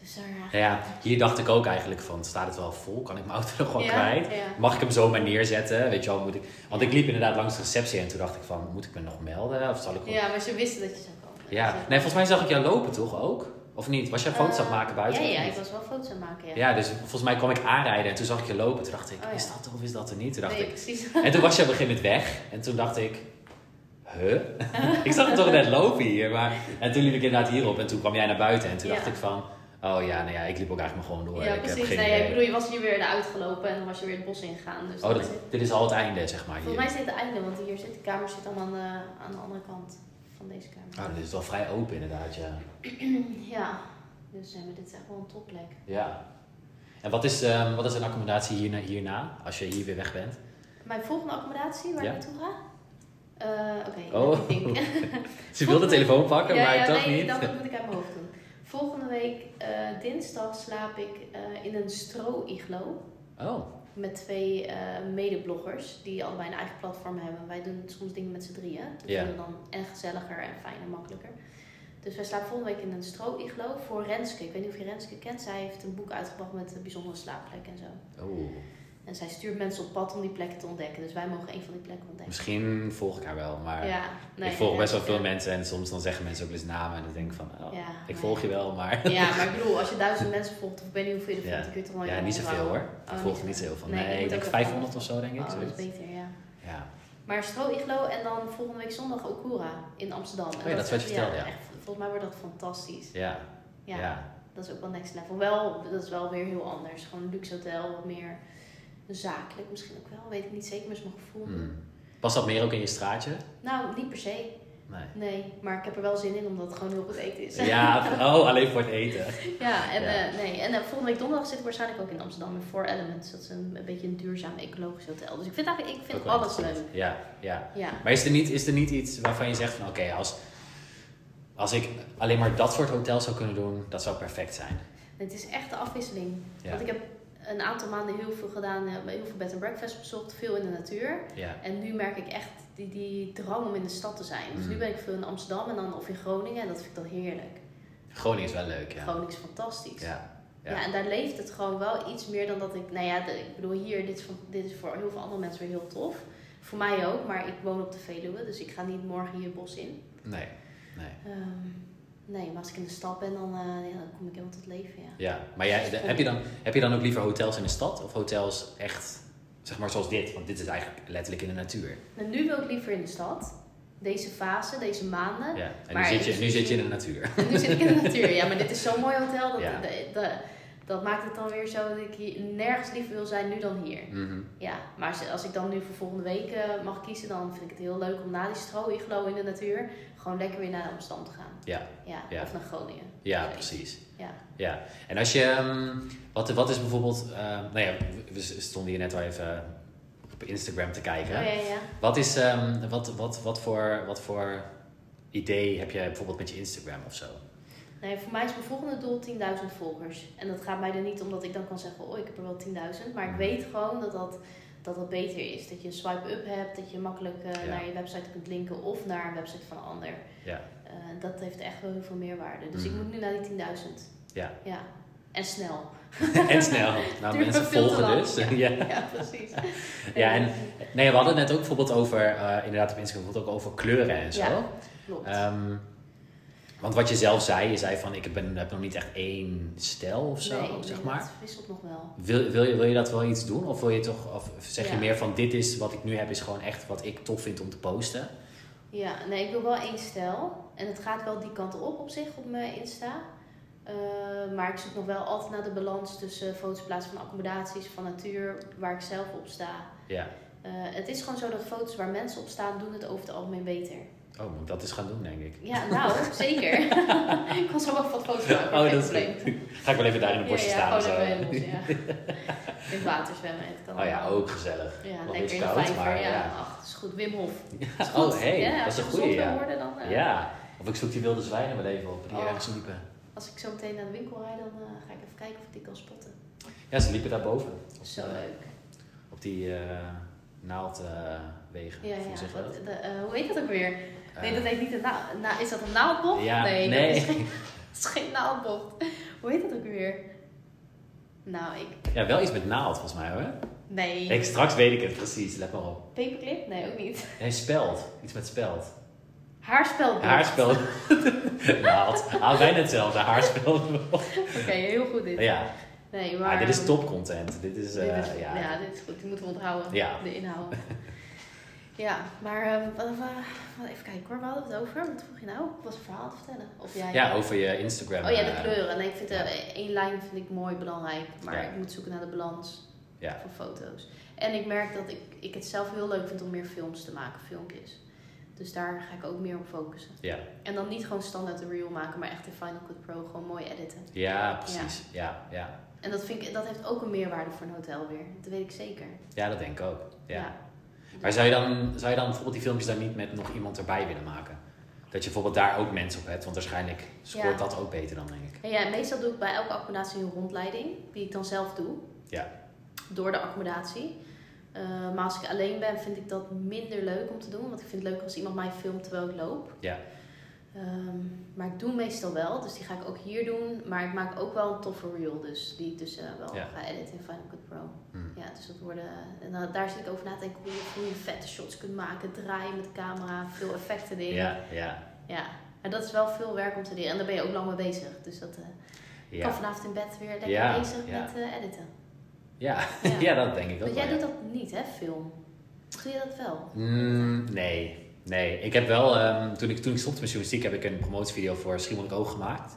Dus daar... Nou ja, hier dacht ik ook eigenlijk van, staat het wel vol? Kan ik mijn auto nog wel ja, kwijt? Ja. Mag ik hem zomaar neerzetten? Weet je wel, moet ik... Want ik liep inderdaad langs de receptie en toen dacht ik van, moet ik me nog melden? Of zal ik... ja, maar ze wisten dat je zou komen. Ja. Dus, eh, Nee, volgens mij zag ik jou lopen toch ook? Of niet? Was jij foto's aan het maken buiten? Ja, ja, ik was wel foto's aan het maken, ja. Ja, dus volgens mij kwam ik aanrijden en toen zag ik je lopen. Toen dacht ik, Oh, ja. is dat er of is dat er niet? Toen dacht nee, ik... precies. En toen was je op een gegeven moment weg. En toen dacht ik, huh? ik zag het toch net lopen hier. Maar... En toen liep ik inderdaad hierop en toen kwam jij naar buiten. En toen Ja. dacht ik van, oh ja, nou ja, ik liep ook eigenlijk maar gewoon door. ja, ik heb precies. geen Nee, idee. ik bedoel, je was hier weer eruit gelopen en dan was je weer het bos ingegaan. Dus Oh, dat, het- dit is al het einde, zeg maar. Hier. Volgens mij is dit het einde, want hier zit de kamer zit dan aan de, aan de andere kant van deze kamer. Oh, dit is wel vrij open inderdaad, ja. Ja, dus eh, dit is echt wel een topplek. ja. En wat is, ehm, wat is een accommodatie hierna, hierna, als je hier weer weg bent? Mijn volgende accommodatie waar Ja. ik naartoe ga? Eh, Oké, Oh. me think. Ze wil de telefoon pakken, ja, maar ja, toch nee, niet. dat moet ik uit mijn hoofd doen. Volgende week eh, dinsdag slaap ik eh, in een stro-iglo. Oh, Met twee medebloggers die allebei een eigen platform hebben. Wij doen soms dingen met z'n drieën. Dat Ja. vinden we dan en gezelliger en fijn en makkelijker. Dus wij slapen volgende week in een stro-iglo voor Renske. Ik weet niet of je Renske kent. Zij heeft een boek uitgebracht met bijzondere slaapplekken en zo. oh. En zij stuurt mensen op pad om die plekken te ontdekken. Dus wij mogen een van die plekken ontdekken. Misschien volg ik haar wel, maar Ja, nee, ik volg ja, best wel veel mensen en soms dan zeggen mensen ook eens namen en dan denk ik van, oh, Ja, ik volg je wel, maar Ja, maar ik bedoel, als je duizend mensen volgt, of ik weet niet hoeveel je er volgt, dan kun je toch wel ja, je niet zoveel hoor. Oh, Ik volg niet zo heel veel. Nee, Nee, ik denk ook 500 even- of zo denk ik. Oh, dat is beter, ja. Ja. Maar Stro-iglo en dan volgende week zondag Okura in Amsterdam. En Oh ja, dat is wat je vertelde, ja. echt, volgens mij wordt dat fantastisch. Ja. Ja, Ja. dat is ook wel next level. Wel, dat is wel weer heel anders. Gewoon een luxe hotel, wat meer zakelijk misschien ook wel. Weet ik niet zeker, maar is mijn gevoel. Hmm. Past dat meer ook in je straatje? Nou, niet per se. Nee. Nee, maar ik heb er wel zin in, omdat het gewoon heel goed eten is. Ja, oh, alleen voor het eten. Ja, en, Ja. eh, nee. en eh, volgende week donderdag zit ik waarschijnlijk ook in Amsterdam in Four Elements. Dat is een, een beetje een duurzaam ecologisch hotel. Dus ik vind eigenlijk ik vind Ook alles leuk. Ja, ja. Ja. Maar is er, niet, is er niet iets waarvan je zegt van oké, als, als ik alleen maar dat soort hotels zou kunnen doen, dat zou perfect zijn. Het is echt de afwisseling. Ja. Want ik heb een aantal maanden heel veel gedaan, eh, heel veel bed and breakfast bezocht, veel in de natuur. Ja. En nu merk ik echt die, die drang om in de stad te zijn. Dus Mm. nu ben ik veel in Amsterdam en dan of in Groningen en dat vind ik dan heerlijk. Groningen is wel leuk, ja. Groningen is fantastisch. Ja. Ja. Ja. en daar leeft het gewoon wel iets meer dan dat ik, nou ja, de- ik bedoel hier, dit is, van- dit is voor heel veel andere mensen weer heel tof. Voor mij ook, maar ik woon op de Veluwe, dus ik ga niet morgen hier het bos in. Nee, nee. Ehm, nee, maar als ik in de stad ben, dan, eh, ja, dan kom ik helemaal tot leven, ja. Ja, maar jij, de- heb, je dan, heb je dan ook liever hotels in de stad of hotels echt, zeg maar zoals dit? Want dit is eigenlijk letterlijk in de natuur. Nou, nu wil ik liever in de stad. Deze fase, deze maanden. Ja. En nu zit, je, nu zit je in de natuur. En nu zit ik in de natuur. Ja, maar dit is zo'n mooi hotel. Dat, Ja. de- de- dat maakt het dan weer zo dat ik hier nergens liever wil zijn nu dan hier. Mhm. Ja, maar als, als ik dan nu voor volgende week eh, mag kiezen, dan vind ik het heel leuk om na die stro-iglo in de natuur gewoon lekker weer naar Amsterdam te gaan. Ja. Ja, Ja. of naar Groningen. Ja, Ja. precies. Ja. ja. En als je, ehm, wat, wat is bijvoorbeeld, eh, nou ja, we- we stonden hier net al even op Instagram te kijken. Oh ja, ja. Wat is, ehm, wat, wat, wat, voor, wat voor idee heb jij bijvoorbeeld met je Instagram of zo? Nee, voor mij is mijn volgende doel 10.000 volgers. En dat gaat mij er niet omdat ik dan kan zeggen, oh ik heb er wel 10.000. Maar ik Mhm. weet gewoon dat dat, dat dat beter is. Dat je een swipe-up hebt, dat je makkelijk eh, Ja. naar je website kunt linken of naar een website van een ander. Ja. Eh, dat heeft echt wel heel veel meerwaarde. Dus ik Mhm. moet nu naar die 10.000. Ja. ja. En snel. en snel. Nou, mensen volgen dus. Ja. ja. Ja, precies. Ja, en nee, we hadden het net ook bijvoorbeeld over, eh, inderdaad op Instagram, bijvoorbeeld ook over kleuren en zo. Ja. Klopt. Ehm, want wat je zelf zei, je zei van ik ben, heb nog niet echt één stijl of zo, nee, zeg nee, maar. dat wisselt nog wel. Wil, wil, je, wil je dat wel iets doen? Of wil je toch, of zeg je meer van dit is wat ik nu heb, is gewoon echt wat ik tof vind om te posten? Ja, nee, ik wil wel één stijl. En het gaat wel die kant op op zich op mijn Insta. Eh, maar ik zoek nog wel altijd naar de balans tussen foto's plaatsen van accommodaties, van natuur, waar ik zelf op sta. Ja. Eh, het is gewoon zo dat foto's waar mensen op staan, doen het over het algemeen beter. Oh, moet ik dat eens gaan doen, denk ik. Ja, nou, zeker. ik kan zo wel wat foto's maken, Oh, dat is. Ga ik wel even daar in de bosje ja, staan ja, bos, ja. In het water zwemmen, het kan Oh ja, ook gezellig. Ja, lekker beetje in de koud, vijver, maar ja. ja. Ach, dat is goed. Wim Hof. Is Oh, goed. hey, dat is een wil ja. worden, dan... eh, Ja. Of ik zoek die wilde zwijnen wel even op, die Oh. ergens liepen. Als ik zo meteen naar de winkel rijd, dan eh, ga ik even kijken of ik die kan spotten. Ja, ze liepen daarboven. Op, Zo leuk. op die eh naaldwegen. Ja, ja. dat? de, hoe heet dat ook weer? Nee, Eh, dat heet niet een naald. Na, is dat een naaldbocht? Ja, nee, nee. Dat, is geen, dat is geen naaldbocht. Hoe heet dat ook weer? Nou, ik... Ja, wel iets met naald volgens mij hoor. Nee. Ik, straks weet ik het precies, let maar op. Paperclip? Nee, ook niet. Nee, speld. Iets met speld. Haarspelbocht. Haarspeld. naald. Ah, bijna hetzelfde, haarspeld. Oké, heel goed dit. ja, Nee, maar... maar dit is topcontent. Dit is, Dit eh, is- ja. ja. dit is goed. Die moeten we onthouden. Ja. De inhoud. Ja, maar eh, wat, even kijken hoor. Waar hadden we het over? Wat vroeg je nou? Was een verhaal te vertellen. Of jij... Ja, over je Instagram. Oh ja, de eh, kleuren. Nee, ik vind eh, één lijn vind ik mooi belangrijk. Maar Ja. ik moet zoeken naar de balans Ja. voor foto's. En ik merk dat ik, ik het zelf heel leuk vind om meer films te maken, filmpjes. Dus daar ga ik ook meer op focussen. Ja. En dan niet gewoon standaard een reel maken, maar echt in Final Cut Pro gewoon mooi editen. Ja, precies. Ja, ja. En dat, vind ik, dat heeft ook een meerwaarde voor een hotel weer. Dat weet ik zeker. Ja, dat denk ik ook. Ja. Maar zou je, dan, zou je dan bijvoorbeeld die filmpjes dan niet met nog iemand erbij willen maken? Dat je bijvoorbeeld daar ook mensen op hebt, want waarschijnlijk scoort Ja. dat ook beter dan, denk ik. Ja, meestal doe ik bij elke accommodatie een rondleiding, die ik dan zelf doe. Ja. Door de accommodatie. Eh, maar als ik alleen ben, vind ik dat minder leuk om te doen. Want ik vind het leuk als iemand mij filmt terwijl ik loop. Ja. Ehm, maar ik doe meestal wel, dus die ga ik ook hier doen. Maar ik maak ook wel een toffe reel, dus die ik dus eh, wel Ja. ga editen in Final Cut Pro. Hmm. Ja, dus dat worden... En dan- daar zit ik over na te denken hoe je, hoe je vette shots kunt maken. Draaien met de camera, veel effecten erin. Ja, ja, Ja, en dat is wel veel werk om te leren. En daar ben je ook lang mee bezig. Dus dat, eh, ik kan vanavond in bed weer lekker Ja, bezig ja. met eh, editen. Ja. Ja. ja, dat denk ik ook Want wel. jij ja. doet dat niet, hè, film? Doe je dat wel? Mm, nee, nee. Ik heb wel, ehm, toen, ik, toen ik stopte met journalistiek, heb ik een promotievideo voor Schiermonnikoog Oog gemaakt.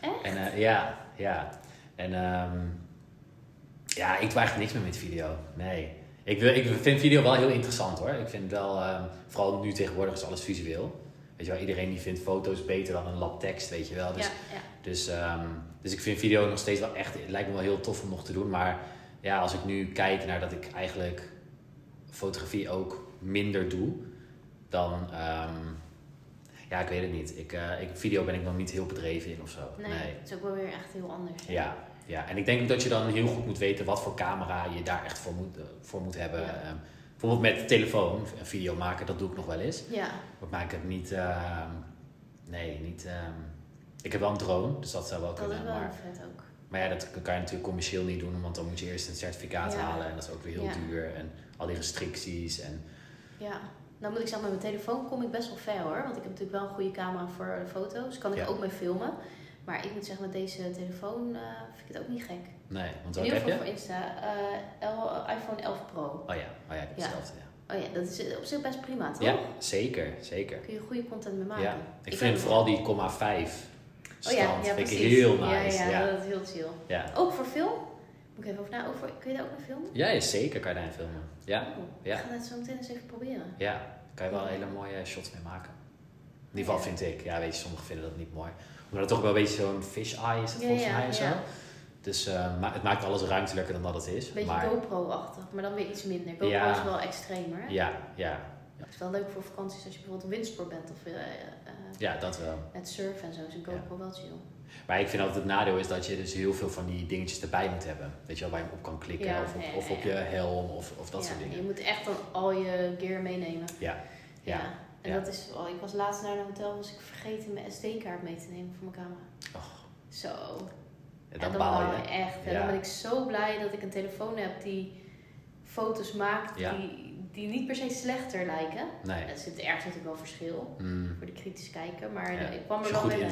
Echt? En eh, ja, ja. En ehm, ja, ik doe eigenlijk niks meer met video. Nee. Ik, wil, ik vind video wel heel interessant hoor. Ik vind wel, ehm, vooral nu tegenwoordig is alles visueel. Weet je wel, iedereen die vindt foto's beter dan een lab tekst, weet je wel. Dus, ja, ja. dus, ehm, dus ik vind video nog steeds wel echt, het lijkt me wel heel tof om nog te doen. Maar ja, als ik nu kijk naar dat ik eigenlijk fotografie ook minder doe, dan, ehm, ja, ik weet het niet. Ik, eh, ik, video ben ik nog niet heel bedreven in of zo. Nee, het is ook wel weer echt heel anders. hè? Ja, ja, en ik denk ook dat je dan heel goed moet weten wat voor camera je daar echt voor moet, eh, voor moet hebben. Ja. Ehm, bijvoorbeeld met telefoon, een video maken, dat doe ik nog wel eens. Ja, Maar ik heb niet, ehm, nee, niet, ik heb wel een drone, dus dat zou wel dat kunnen. is wel maar, vet ook. maar ja, dat kan je natuurlijk commercieel niet doen, want dan moet je eerst een certificaat Ja. halen en dat is ook weer heel Ja. duur. En al die restricties en Ja, nou moet ik zeggen, met mijn telefoon kom ik best wel ver hoor. Want ik heb natuurlijk wel een goede camera voor foto's. Kan ik Ja. ook mee filmen. Maar ik moet zeggen, met deze telefoon eh, vind ik het ook niet gek. nee, want In wat ieder heb geval je? voor Insta. L- iPhone 11 Pro. Oh ja, oh ja, ik heb Ja. hetzelfde. Ja. Oh ja, dat is op zich best prima toch? ja, zeker, zeker. Kun je goede content mee maken. Ja, ik vind vooral die komma 5 Oh ja, stand ja, vind ik heel nice. Ja, ja, dat is heel chill. Ja. Ook voor film? Moet ik even over na. Ook voor, kun je daar ook mee filmen? Ja, ja, zeker kan je daarin filmen. Ja, Oh, Ja. Ik ga het zo meteen eens even proberen. ja, kan je wel hele mooie shots mee maken. In ieder geval vind ik. Ja, weet je, sommigen vinden dat niet mooi. Omdat het toch wel een beetje zo'n fish eye is het Ja, volgens ja, mij en zo. ja. Dus eh, het maakt alles ruimtelijker dan dat het is. Beetje maar GoPro-achtig, maar dan weer iets minder. GoPro Ja. is wel extremer. hè? ja, ja, Het is wel leuk voor vakanties als je bijvoorbeeld windsport bent of eh, eh, ja, dat wel. met surfen en zo. Is een GoPro wel chill. Maar ik vind altijd het nadeel is dat je dus heel veel van die dingetjes erbij moet hebben. Weet je wel, waar je op kan klikken. Ja, of op, ja, of op je helm of, of dat ja, soort Je dingen. moet echt dan al je gear meenemen. Ja, Ja. En dat is wel, ik was laatst naar een hotel, was ik vergeten mijn SD-kaart mee te nemen voor mijn camera. Och, Zo. en dan dan baal je. je echt. En dan ben ik zo blij dat ik een telefoon heb die foto's maakt die, die niet per se slechter lijken. Nee. Er zit ergens natuurlijk wel verschil Mm. voor de kritisch kijker, maar ik kwam er je goed mee.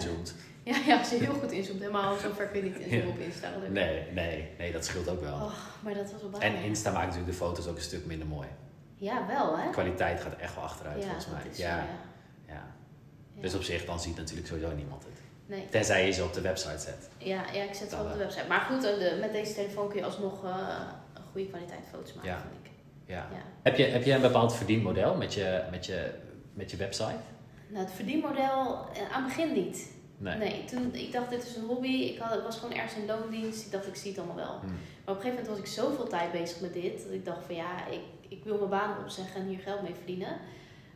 Ja, ja, als je heel goed inzoomt, helemaal zo ver kun je niet inzoomen op Insta. gelukkig. Nee, nee, nee, dat scheelt ook wel. Oh, maar dat was wel En. Insta maakt natuurlijk de foto's ook een stuk minder mooi. Ja, wel hè? De kwaliteit gaat echt wel achteruit ja, volgens mij. is ja, ja. Dus op zich, dan ziet natuurlijk sowieso niemand het. Nee. Tenzij je ze op de website zet. Ja, ja, ik zet ze op de wel. website. Maar goed, eh, de- met deze telefoon kun je alsnog eh, een goede kwaliteit foto's maken, Ja. vind ik. Ja. Ja. Heb, je, heb je een bepaald verdienmodel met je, met je, met je website? Nou, het verdienmodel eh, aan het begin niet. Nee. Nee, toen, ik dacht dit is een hobby. Ik, had, ik was gewoon ergens in loondienst. Ik dacht ik zie het allemaal wel. Hm. Maar op een gegeven moment was ik zoveel tijd bezig met dit. Dat ik dacht van ja, ik, ik wil mijn baan opzeggen en hier geld mee verdienen.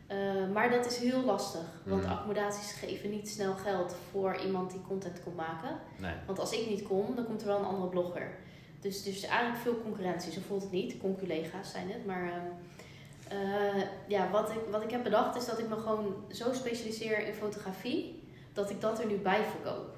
Eh, maar dat is heel lastig. Want Mhm. accommodaties geven niet snel geld voor iemand die content kon maken. Nee. Want als ik niet kom, dan komt er wel een andere blogger. Dus dus eigenlijk veel concurrentie. Zo voelt het niet. Conculega's zijn het. Maar ehm, eh, ja, wat ik, wat ik heb bedacht is dat ik me gewoon zo specialiseer in fotografie. Dat ik dat er nu bij verkoop.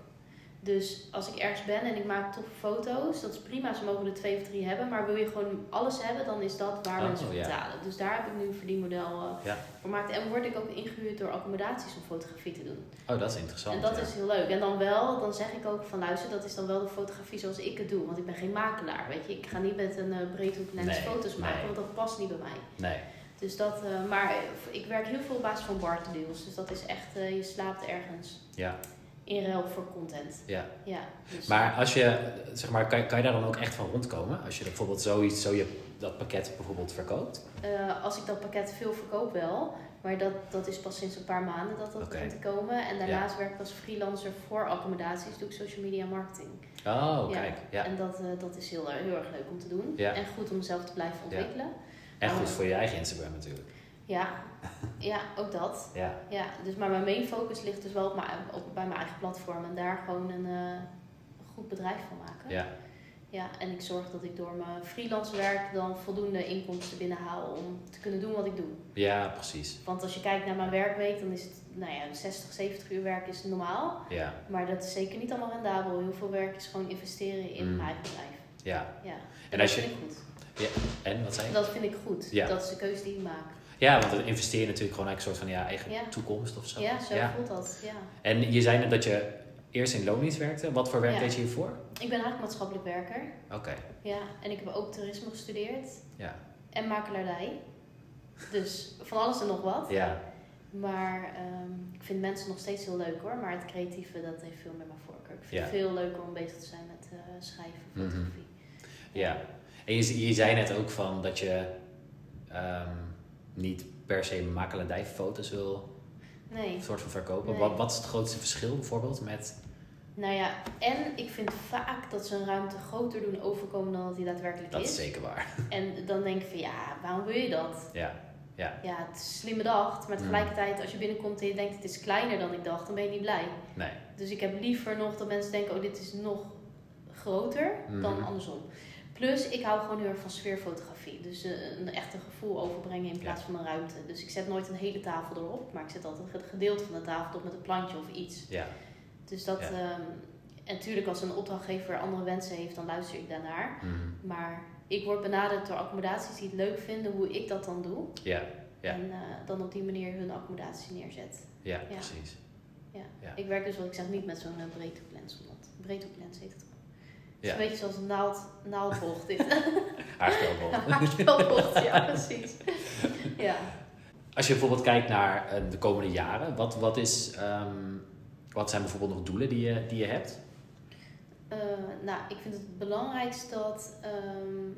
Dus als ik ergens ben en ik maak toffe foto's, dat is prima, ze mogen er twee of drie hebben. Maar wil je gewoon alles hebben, dan is dat waar Oh, mensen ja. betalen. Dus daar heb ik nu een verdienmodel eh, Ja. voor gemaakt. En word ik ook ingehuurd door accommodaties om fotografie te doen. Oh, dat is interessant. En dat ja. is heel leuk. En dan wel, dan zeg ik ook van luister, dat is dan wel de fotografie zoals ik het doe. Want ik ben geen makelaar, weet je. Ik ga niet met een uh, breedhoeklens Nee, foto's maken, nee. want dat past niet bij mij. Nee. Dus dat, eh, maar ik werk heel veel op basis van barterdeals. Dus dat is echt, eh, je slaapt ergens Ja. in ruil voor content. Ja. Ja, dus, Maar als je, zeg maar, kan, kan je daar dan ook echt van rondkomen? Als je bijvoorbeeld zoiets, zo je dat pakket bijvoorbeeld verkoopt? eh, als ik dat pakket veel verkoop wel. Maar dat, dat is pas sinds een paar maanden dat dat begint te komen. En daarnaast werk ik als freelancer voor accommodaties. Doe ik social media marketing. Oh, Ja. kijk. Ja. En dat, dat is heel, heel erg leuk om te doen. Ja. En goed om mezelf te blijven ontwikkelen. En goed Oh. voor je eigen Instagram natuurlijk. Ja, ja, ook dat. Ja, Ja, dus maar mijn main focus ligt dus wel op, mijn, op bij mijn eigen platform en daar gewoon een eh, goed bedrijf van maken. ja, Ja, en ik zorg dat ik door mijn freelance werk dan voldoende inkomsten binnenhaal om te kunnen doen wat ik doe. ja, precies. Want als je kijkt naar mijn werkweek, dan is het, nou ja, 60, 70 uur werk is normaal. Ja, Maar dat is zeker niet allemaal rendabel. Heel veel werk is gewoon investeren in Mm. mijn eigen bedrijf. ja. Ja, En als je- vind goed. En wat zei je? Dat vind ik goed. Ja. Dat is de keuze die ik maak. Ja, want dan investeer je natuurlijk gewoon een soort van ja, eigen Ja. toekomst of zo. Ja, zo voelt dat. Ja. En je zei net dat je eerst in loondienst werkte. Wat voor werk Ja. deed je hiervoor? Ik ben eigenlijk maatschappelijk werker. Oké, Ja, en ik heb ook toerisme gestudeerd. ja. En makelaardij. Dus van alles en nog wat. Ja, Maar ehm, ik vind mensen nog steeds heel leuk hoor. Maar het creatieve, dat heeft veel meer mijn voorkeur. Ik vind Ja. het veel leuker om bezig te zijn met eh, schrijven, Mhm. fotografie. ja. En je, je zei net ook van dat je ehm, niet per se makelaardijfoto's wil Nee. soort van verkopen. Nee. Wat, wat is het grootste verschil bijvoorbeeld met... Nou ja, en ik vind vaak dat ze een ruimte groter doen overkomen dan dat die daadwerkelijk Dat is. is zeker waar. En dan denk ik van ja, waarom wil je dat? Ja, ja, Ja, het is slim bedacht, maar Mm. tegelijkertijd als je binnenkomt en je denkt het is kleiner dan ik dacht, dan ben je niet blij. nee. Dus ik heb liever nog dat mensen denken, oh dit is nog groter dan Mhm. andersom. Plus, ik hou gewoon heel erg van sfeerfotografie. Dus eh, een echte gevoel overbrengen in plaats van een ruimte. Dus ik zet nooit een hele tafel erop, maar ik zet altijd een gedeelte van de tafel erop met een plantje of iets. Ja, Dus dat, Ja. ehm, en natuurlijk als een opdrachtgever andere wensen heeft, dan luister ik daarnaar. mhm. Maar ik word benaderd door accommodaties die het leuk vinden hoe ik dat dan doe. ja, Ja. En eh, dan op die manier hun accommodatie neerzet. ja, precies. Ja. Ik werk dus wat ik zeg niet met zo'n uh, breedhoeklens. omdat- Breedhoeklens heet het. Het is Ja. een beetje zoals een naald, naaldbocht dit. Haarspelbol. Haarspelbocht, ja precies. Ja. Als je bijvoorbeeld kijkt naar eh, de komende jaren, wat, wat, is, ehm, wat zijn bijvoorbeeld nog doelen die je, die je hebt? Eh, nou, ik vind het belangrijkst dat, ehm,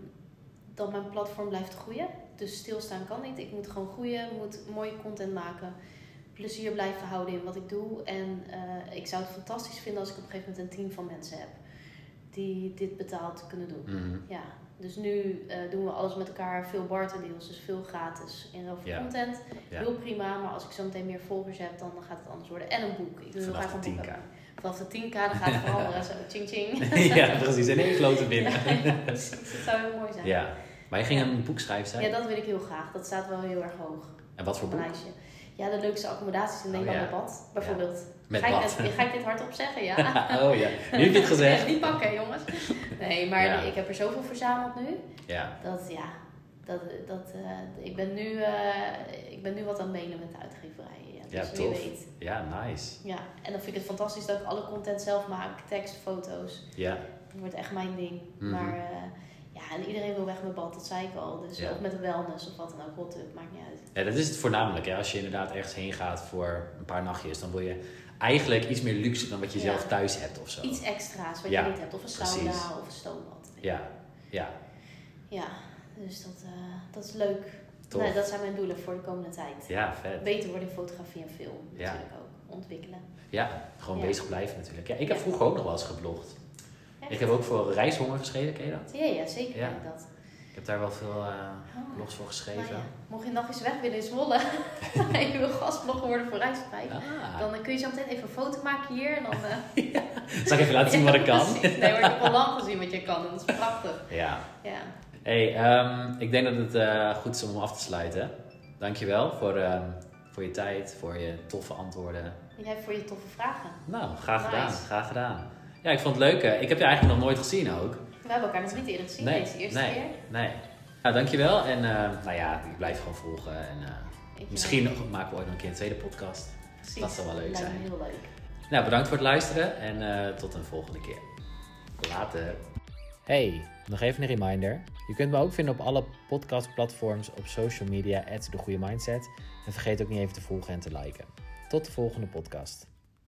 dat mijn platform blijft groeien. Dus stilstaan kan niet. Ik moet gewoon groeien, moet mooie content maken, plezier blijven houden in wat ik doe. En eh, ik zou het fantastisch vinden als ik op een gegeven moment een team van mensen heb die dit betaald kunnen doen. Mhm. Ja, dus nu eh, doen we alles met elkaar, veel barterdeals, dus veel gratis in ruil voor Ja. content. Ja. Heel prima, maar als ik zo meteen meer volgers heb, dan gaat het anders worden. En een boek. Ik wil heel graag een boek 10K. hebben. Vanaf de 10k dan gaat het veranderen, zo ching ching. ja, precies. En één grote binnen. ja, precies. Dat zou heel mooi zijn. Ja. Maar je ging een boek schrijven, zei Ja, dat wil ik heel graag. Dat staat wel heel erg hoog En wat voor boek? lijstje. Ja, de leukste accommodaties in Oh, Nederland ja. met bad, bijvoorbeeld. Met ga. Ik net, ga ik dit hardop zeggen? Ja. oh ja, nu heb je het gezegd. Niet pakken, jongens. Nee, maar Ja. ik heb er zoveel verzameld nu. Ja, Dat, ja, dat, dat, eh, ik, ben nu, eh, ik ben nu wat aan het mailen met de uitgeverijen. Ja, dus tof. weet. ja, nice. Ja, en dan vind ik het fantastisch dat ik alle content zelf maak. Tekst, foto's. Ja, Dat wordt echt mijn ding. Mhm. Maar eh, ja, en iedereen wil weg met bad, dat zei ik al. Dus Ja. of met een wellness of wat dan ook, hot maakt niet uit. ja dat is het voornamelijk. Hè. Als je inderdaad ergens heen gaat voor een paar nachtjes, dan wil je eigenlijk iets meer luxe dan wat je Ja. zelf thuis hebt of zo. Iets extra's wat Ja, je niet hebt. Of een sauna precies. of een stoombad. Ja, ja, Ja, dus dat, eh, dat is leuk. dat zijn mijn doelen voor de komende tijd. Ja, vet. Beter worden in fotografie en film Ja. natuurlijk ook. Ontwikkelen. Ja, gewoon bezig blijven natuurlijk. Ja, ik heb vroeger ook nog wel eens geblogd. Echt? Ik heb ook voor Reishonger geschreven, ken je dat? Ja, ja, zeker ken ik dat. Ik heb daar wel veel eh, Oh. blogs voor Nou geschreven. ja, Mocht je nog eens weg willen in Zwolle en je wil gastblogger worden voor Reisprijs, Ah, dan eh, kun je zo meteen even een foto maken hier en dan... eh, zal ik even laten zien wat ik kan? precies. Nee, maar ik heb al lang gezien wat je kan en dat is prachtig. Ja. Ja. Hey, ehm, ik denk dat het goed is om af te sluiten. Dankjewel voor, ehm, voor je tijd, voor je toffe antwoorden. En jij voor je toffe vragen. Nou, graag Nice. gedaan, graag gedaan. Ja, ik vond het leuk. Ik heb je eigenlijk nog nooit gezien ook. We hebben elkaar nog niet eerder gezien Nee, deze eerste nee. keer. Nee. Nou, dankjewel. En eh, nou ja, ik blijf gewoon volgen. En eh, misschien nog- maken we ooit nog een keer een tweede podcast. Precies. dat zou wel leuk zijn. heel leuk. Nou, bedankt voor het luisteren en eh, tot een volgende keer. Later. Hey, nog even een reminder. Je kunt me ook vinden op alle podcastplatforms op social media, at de goede mindset. En vergeet ook niet even te volgen en te liken. Tot de volgende podcast.